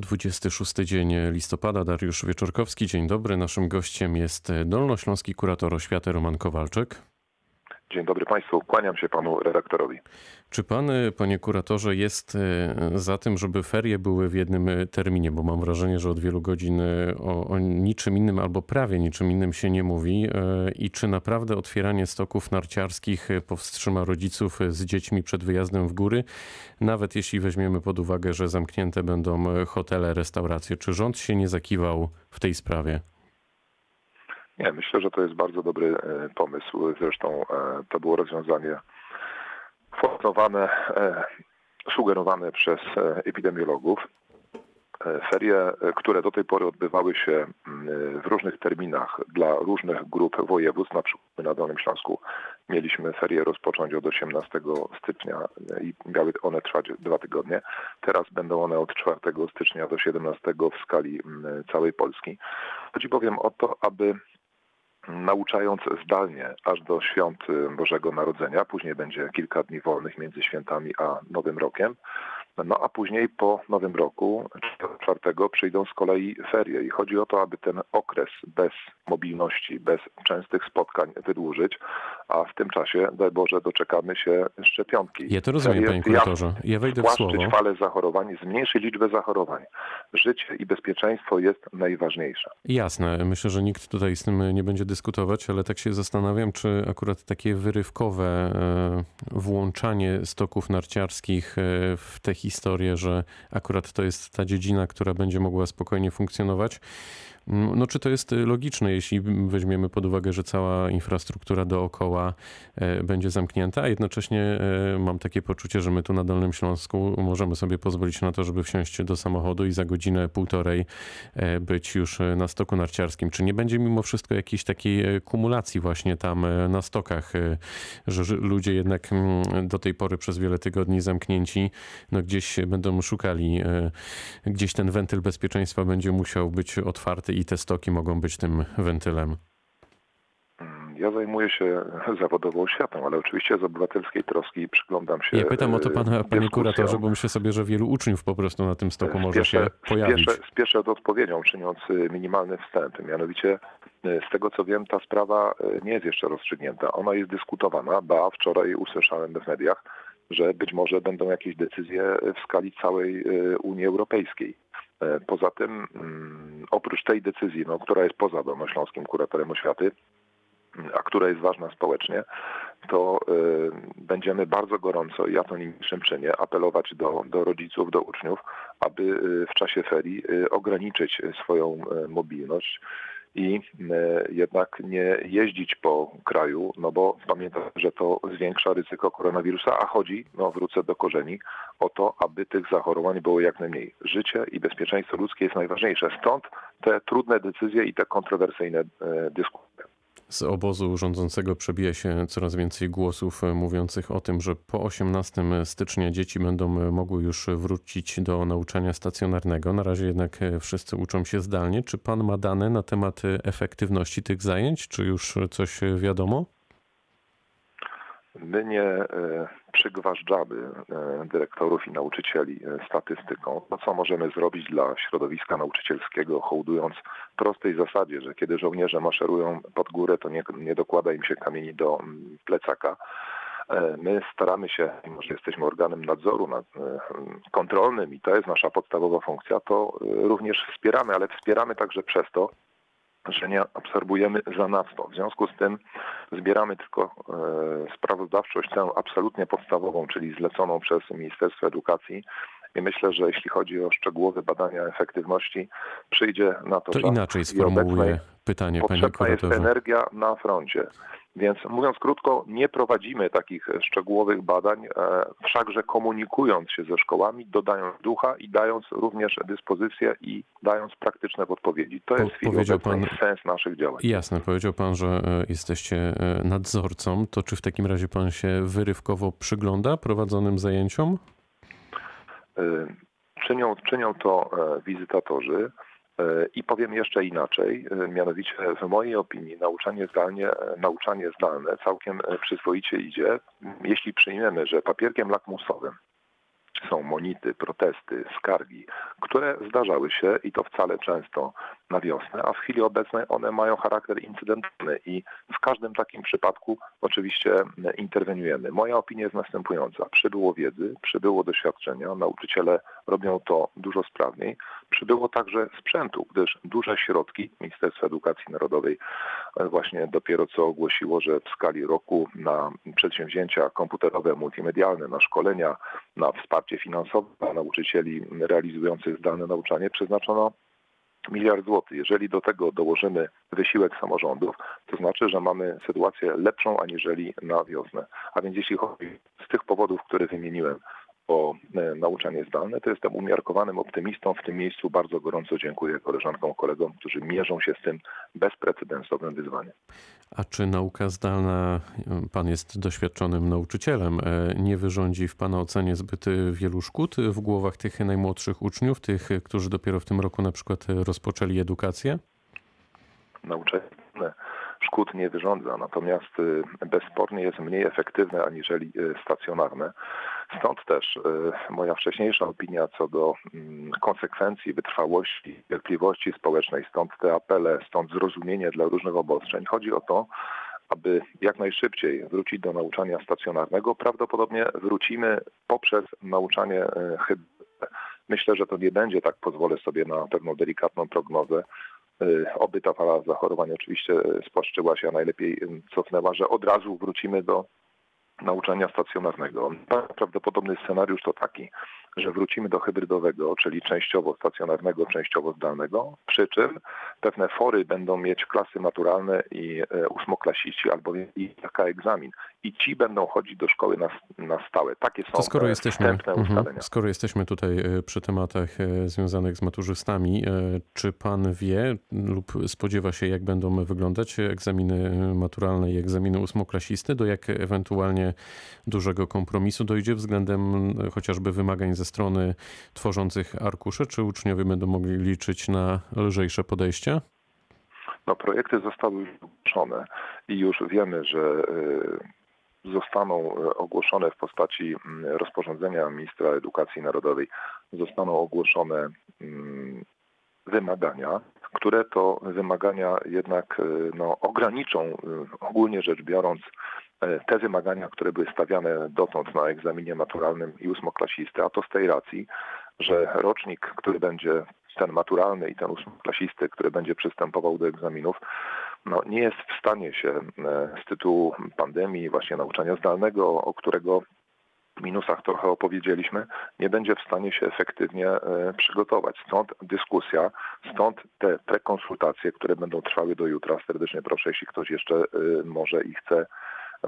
26 dzień listopada, Dariusz Wieczorkowski. Dzień dobry. Naszym gościem jest dolnośląski kurator oświaty Roman Kowalczyk. Dzień dobry Państwu, kłaniam się Panu redaktorowi. Czy Pan, Panie kuratorze, jest e, za tym, żeby ferie były w jednym e, terminie? Bo mam wrażenie, że od wielu godzin o, o niczym innym albo prawie niczym innym się nie mówi. I czy naprawdę otwieranie stoków narciarskich powstrzyma rodziców z dziećmi przed wyjazdem w góry? Nawet jeśli weźmiemy pod uwagę, że zamknięte będą hotele, restauracje. Czy rząd się nie zakiwał w tej sprawie? Nie, myślę, że to jest bardzo dobry e, pomysł. Zresztą e, to było rozwiązanie forsowane, e, sugerowane przez epidemiologów. Ferie, które do tej pory odbywały się w różnych terminach dla różnych grup województw, na przykład na Dolnym Śląsku mieliśmy ferie rozpocząć od 18 stycznia i miały one trwać dwa tygodnie. Teraz będą one od 4 stycznia do 17 w skali całej Polski. Chodzi bowiem o to, aby nauczając zdalnie aż do świąt Bożego Narodzenia. Później będzie kilka dni wolnych między świętami a Nowym Rokiem. No a później po Nowym Roku, czwartego, przyjdą z kolei ferie i chodzi o to, aby ten okres bez mobilności, bez częstych spotkań wydłużyć, a w tym czasie, daj Boże, doczekamy się szczepionki. Ja to rozumiem, panie kuratorze. Ja wejdę w słowo. falę zachorowań, zmniejszyć liczbę zachorowań. Życie i bezpieczeństwo jest najważniejsze. Jasne. Myślę, że nikt tutaj z tym nie będzie dyskutować, ale tak się zastanawiam, czy akurat takie wyrywkowe e, włączanie stoków narciarskich e, w te historię, że akurat to jest ta dziedzina, która będzie mogła spokojnie funkcjonować. No czy to jest logiczne, jeśli weźmiemy pod uwagę, że cała infrastruktura dookoła e, będzie zamknięta, a jednocześnie e, mam takie poczucie, że my tu na Dolnym Śląsku możemy sobie pozwolić na to, żeby wsiąść do samochodu i za godzinę, półtorej e, być już na stoku narciarskim. Czy nie będzie mimo wszystko jakiejś takiej kumulacji właśnie tam na stokach, że ludzie jednak mm, do tej pory przez wiele tygodni zamknięci, no gdzieś będą szukali, gdzieś ten wentyl bezpieczeństwa będzie musiał być otwarty i te stoki mogą być tym wentylem? Ja zajmuję się zawodowo oświatą, ale oczywiście z obywatelskiej troski przyglądam się. Ja pytam o to pana, panie kuratorze, bo myślę sobie, że wielu uczniów po prostu na tym stoku może spieszę, się pojawić. Spieszę, spieszę od odpowiedzią, czyniąc y, minimalny wstęp. Mianowicie y, z tego co wiem, ta sprawa nie jest jeszcze rozstrzygnięta. Ona jest dyskutowana, ba wczoraj usłyszałem w mediach, że być może będą jakieś decyzje w skali całej Unii Europejskiej. E, poza tym, mm, oprócz tej decyzji, no, która jest poza Dolnośląskim Kuratorem Oświaty, a która jest ważna społecznie, to y, będziemy bardzo gorąco, ja to niniejszym czynię, apelować do, do rodziców, do uczniów, aby y, w czasie ferii ograniczyć swoją mobilność i e, jednak nie jeździć po kraju, no bo pamiętam, że to zwiększa ryzyko koronawirusa, a chodzi, no wrócę do korzeni, o to, aby tych zachorowań było jak najmniej. Życie i bezpieczeństwo ludzkie jest najważniejsze. Stąd te trudne decyzje i te kontrowersyjne e, dyskusje. Z obozu rządzącego przebija się coraz więcej głosów mówiących o tym, że po 18 stycznia dzieci będą mogły już wrócić do nauczania stacjonarnego. Na razie jednak wszyscy uczą się zdalnie. Czy pan ma dane na temat efektywności tych zajęć? Czy już coś wiadomo? My nie przygważdżamy e, dyrektorów i nauczycieli e, statystyką. No co możemy zrobić dla środowiska nauczycielskiego, hołdując prostej zasadzie, że kiedy żołnierze maszerują pod górę, to nie, nie dokłada im się kamieni do mm, plecaka. E, my staramy się, mimo że jesteśmy organem nadzoru nad, kontrolnym i to jest nasza podstawowa funkcja, to również wspieramy, ale wspieramy także przez to, że nie absorbujemy zanadto. W związku z tym zbieramy tylko e, sprawozdawczość tę absolutnie podstawową, czyli zleconą przez Ministerstwo Edukacji. I myślę, że jeśli chodzi o szczegółowe badania efektywności, przyjdzie na to, to inaczej sformułuję pytanie, panie kuratorze. jest energia na froncie. Więc mówiąc krótko, nie prowadzimy takich szczegółowych badań, e, wszakże komunikując się ze szkołami, dodając ducha i dając również dyspozycję i dając praktyczne odpowiedzi. To jest powiedział pan, sens naszych działań. Jasne, powiedział pan, że e, jesteście e, nadzorcą. To czy w takim razie pan się wyrywkowo przygląda prowadzonym zajęciom? Czynią, czynią to wizytatorzy. E, I powiem jeszcze inaczej, e, mianowicie w mojej opinii nauczanie zdalnie, e, nauczanie zdalne całkiem przyzwoicie idzie, jeśli przyjmiemy, że papierkiem lakmusowym są monity, protesty, skargi, które zdarzały się i to wcale często na wiosnę, a w chwili obecnej one mają charakter incydentalny i w każdym takim przypadku oczywiście interweniujemy. Moja opinia jest następująca. Przybyło wiedzy, przybyło doświadczenia, nauczyciele robią to dużo sprawniej. Przybyło także sprzętu, gdyż duże środki Ministerstwa Edukacji Narodowej właśnie dopiero co ogłosiło, że w skali roku na przedsięwzięcia komputerowe, multimedialne, na szkolenia, na wsparcie finansowe dla nauczycieli realizujących zdalne nauczanie przeznaczono miliard złotych. Jeżeli do tego dołożymy wysiłek samorządów, to znaczy, że mamy sytuację lepszą aniżeli na wiosnę. A więc jeśli chodzi z tych powodów, które wymieniłem, o e, nauczanie zdalne, to jestem umiarkowanym optymistą. W tym miejscu bardzo gorąco dziękuję koleżankom, kolegom, którzy mierzą się z tym bezprecedensowym wyzwaniem. A czy nauka zdalna, pan jest doświadczonym nauczycielem, e, nie wyrządzi w pana ocenie zbyt wielu szkód w głowach tych najmłodszych uczniów, tych, którzy dopiero w tym roku na przykład rozpoczęli edukację? Nauczanie szkód nie wyrządza, natomiast bezspornie jest mniej efektywne aniżeli stacjonarne. Stąd też y, moja wcześniejsza opinia co do mm, konsekwencji, wytrwałości, cierpliwości społecznej, stąd te apele, stąd zrozumienie dla różnych obostrzeń. Chodzi o to, aby jak najszybciej wrócić do nauczania stacjonarnego. Prawdopodobnie wrócimy poprzez nauczanie hybrydowe. Myślę, że to nie będzie tak, pozwolę sobie na pewną delikatną prognozę, Y, oby ta fala zachorowań oczywiście spłaszczyła się, a najlepiej cofnęła, że od razu wrócimy do nauczania stacjonarnego. Prawdopodobny scenariusz to taki, że wrócimy do hybrydowego, czyli częściowo stacjonarnego, częściowo zdalnego, przy czym pewne fory będą mieć klasy maturalne i e, ósmoklasiści albo i taka egzamin. I ci będą chodzić do szkoły na, na stałe. Takie są to skoro jesteśmy, mhm. ustalenia. Skoro jesteśmy tutaj e, przy tematach e, związanych z maturzystami, czy pan wie lub spodziewa się, jak będą wyglądać egzaminy maturalne i egzaminy ósmoklasisty, do jak ewentualnie dużego kompromisu dojdzie względem chociażby wymagań ze strony tworzących arkusze? Czy uczniowie będą mogli liczyć na lżejsze podejście? No, projekty zostały ogłoszone i już wiemy, że y, zostaną ogłoszone w postaci mm, rozporządzenia ministra edukacji narodowej, zostaną ogłoszone mm, wymagania, które to wymagania jednak y, no, ograniczą, y, ogólnie rzecz biorąc, te wymagania, które były stawiane dotąd na egzaminie maturalnym i ósmoklasisty, a to z tej racji, że rocznik, który będzie ten maturalny i ten ósmoklasisty, który będzie przystępował do egzaminów, no, nie jest w stanie się e, z tytułu pandemii, właśnie nauczania zdalnego, o którego minusach trochę opowiedzieliśmy, nie będzie w stanie się efektywnie e, przygotować. Stąd dyskusja, stąd te prekonsultacje, które będą trwały do jutra. Serdecznie proszę, jeśli ktoś jeszcze może i chce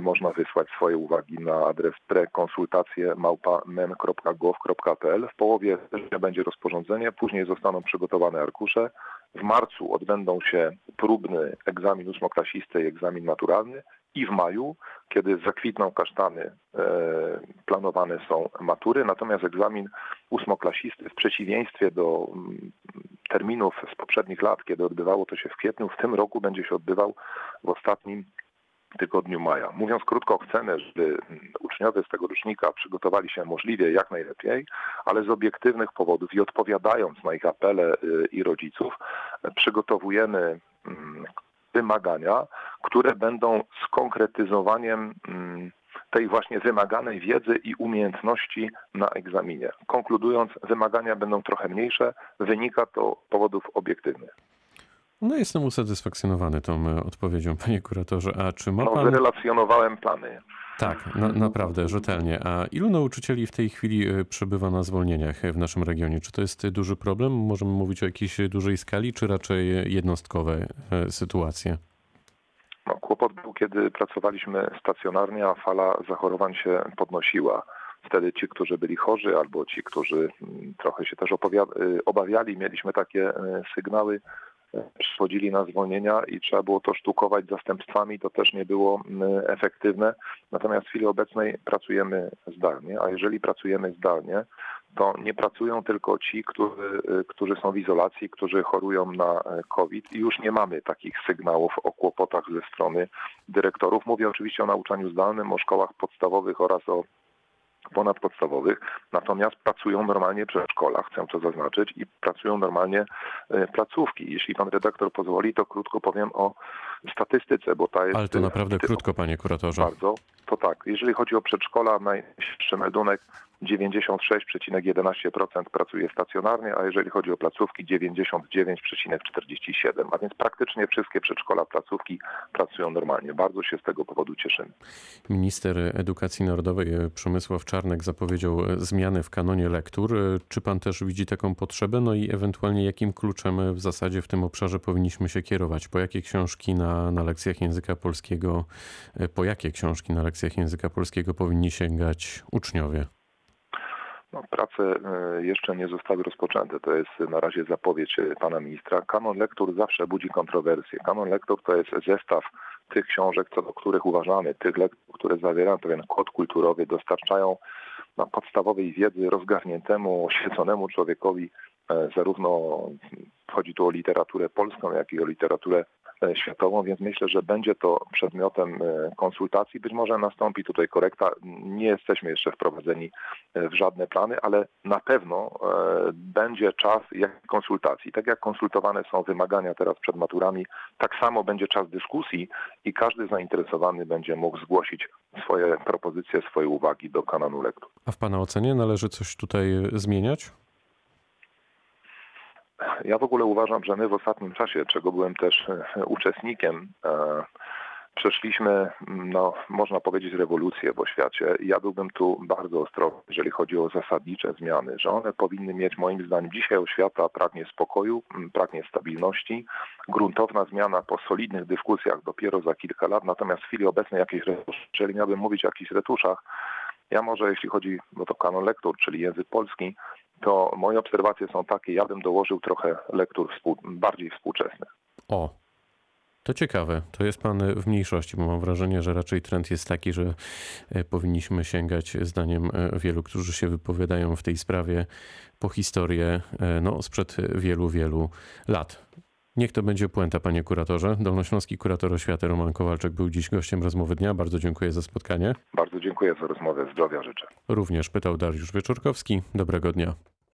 można wysłać swoje uwagi na adres prekonsultacje małpa.men.gov.pl. W połowie września będzie rozporządzenie, później zostaną przygotowane arkusze. W marcu odbędą się próbny egzamin ósmoklasisty i egzamin naturalny i w maju, kiedy zakwitną kasztany, e, planowane są matury, natomiast egzamin ósmoklasisty w przeciwieństwie do mm, terminów z poprzednich lat, kiedy odbywało to się w kwietniu, w tym roku będzie się odbywał w ostatnim tygodniu maja. Mówiąc krótko, chcemy, żeby uczniowie z tego rocznika przygotowali się możliwie jak najlepiej, ale z obiektywnych powodów i odpowiadając na ich apele y, i rodziców, przygotowujemy mm, wymagania, które będą skonkretyzowaniem mm, tej właśnie wymaganej wiedzy i umiejętności na egzaminie. Konkludując, wymagania będą trochę mniejsze, wynika to powodów obiektywnych. No jestem usatysfakcjonowany tą e, odpowiedzią, panie kuratorze. A czy ma no, pan... wyrelacjonowałem plany. Tak, na, naprawdę, rzetelnie. A ilu nauczycieli w tej chwili e, przebywa na zwolnieniach w naszym regionie? Czy to jest duży problem? Możemy mówić o jakiejś dużej skali, czy raczej jednostkowe e, sytuacje? No, kłopot był, kiedy pracowaliśmy stacjonarnie, a fala zachorowań się podnosiła. Wtedy ci, którzy byli chorzy, albo ci, którzy mm, trochę się też obawiali, mieliśmy takie sygnały, przychodzili na zwolnienia i trzeba było to sztukować zastępstwami, to też nie było mm, efektywne. Natomiast w chwili obecnej pracujemy zdalnie, a jeżeli pracujemy zdalnie, to nie pracują tylko ci, którzy, y, którzy są w izolacji, którzy chorują na e, COVID i już nie mamy takich sygnałów o kłopotach ze strony dyrektorów. Mówię oczywiście o nauczaniu zdalnym, o szkołach podstawowych oraz o ponadpodstawowych, natomiast pracują normalnie w przedszkolach, chcę to zaznaczyć, i pracują normalnie e, placówki. Jeśli pan redaktor pozwoli, to krótko powiem o statystyce, bo ta jest... Ale to naprawdę krótko, panie kuratorze. Bardzo. To tak, jeżeli chodzi o przedszkola, najniższy meldunek 96,11% pracuje stacjonarnie, a jeżeli chodzi o placówki 99,47%. A więc praktycznie wszystkie przedszkola, placówki pracują normalnie. Bardzo się z tego powodu cieszymy. Minister Edukacji Narodowej e, Przemysław Czarnek zapowiedział e, zmiany w kanonie lektur. E, Czy pan też widzi taką potrzebę? No i ewentualnie jakim kluczem w zasadzie w tym obszarze powinniśmy się kierować? Po jakie książki na, na lekcjach języka polskiego, po jakie książki na lekcjach języka polskiego powinni sięgać uczniowie? No, prace e, jeszcze nie zostały rozpoczęte. To jest na razie zapowiedź e, pana ministra. Kanon lektur zawsze budzi kontrowersje. Kanon lektur to jest zestaw tych książek, co do których uważamy, tych lektur, które zawierają pewien kod kulturowy, dostarczają no, podstawowej wiedzy rozgarniętemu, oświeconemu człowiekowi, e, zarówno chodzi tu o literaturę polską, jak i o literaturę światową, więc myślę, że będzie to przedmiotem e, konsultacji. Być może nastąpi tutaj korekta. Nie jesteśmy jeszcze wprowadzeni e, w żadne plany, ale na pewno będzie czas jak konsultacji. Tak jak konsultowane są wymagania teraz przed maturami, tak samo będzie czas dyskusji i każdy zainteresowany będzie mógł zgłosić swoje propozycje, swoje uwagi do kanonu lektur. A w Pana ocenie należy coś tutaj zmieniać? Ja w ogóle uważam, że my w ostatnim czasie, czego byłem też e, uczestnikiem, e, przeszliśmy, no, można powiedzieć, rewolucję w oświacie. Ja byłbym tu bardzo ostrożny, jeżeli chodzi o zasadnicze zmiany, że one powinny mieć, moim zdaniem, dzisiaj oświata pragnie spokoju, pragnie stabilności. Gruntowna zmiana po solidnych dyskusjach dopiero za kilka lat, natomiast w chwili obecnej jakieś jeżeli miałbym mówić o jakichś retuszach, ja może jeśli chodzi o to kanon lektur, czyli język polski, to moje obserwacje są takie, ja bym dołożył trochę lektur współ, bardziej współczesnych. O, to ciekawe. To jest pan w mniejszości, bo mam wrażenie, że raczej trend jest taki, że e, powinniśmy sięgać, zdaniem e, wielu, którzy się wypowiadają w tej sprawie, po historię e, no, sprzed wielu, wielu lat. Niech to będzie puenta, panie kuratorze. Dolnośląski kurator oświaty Roman Kowalczyk był dziś gościem rozmowy dnia. Bardzo dziękuję za spotkanie. Bardzo dziękuję za rozmowę. Zdrowia życzę. Również pytał Dariusz Wieczorkowski. Dobrego dnia.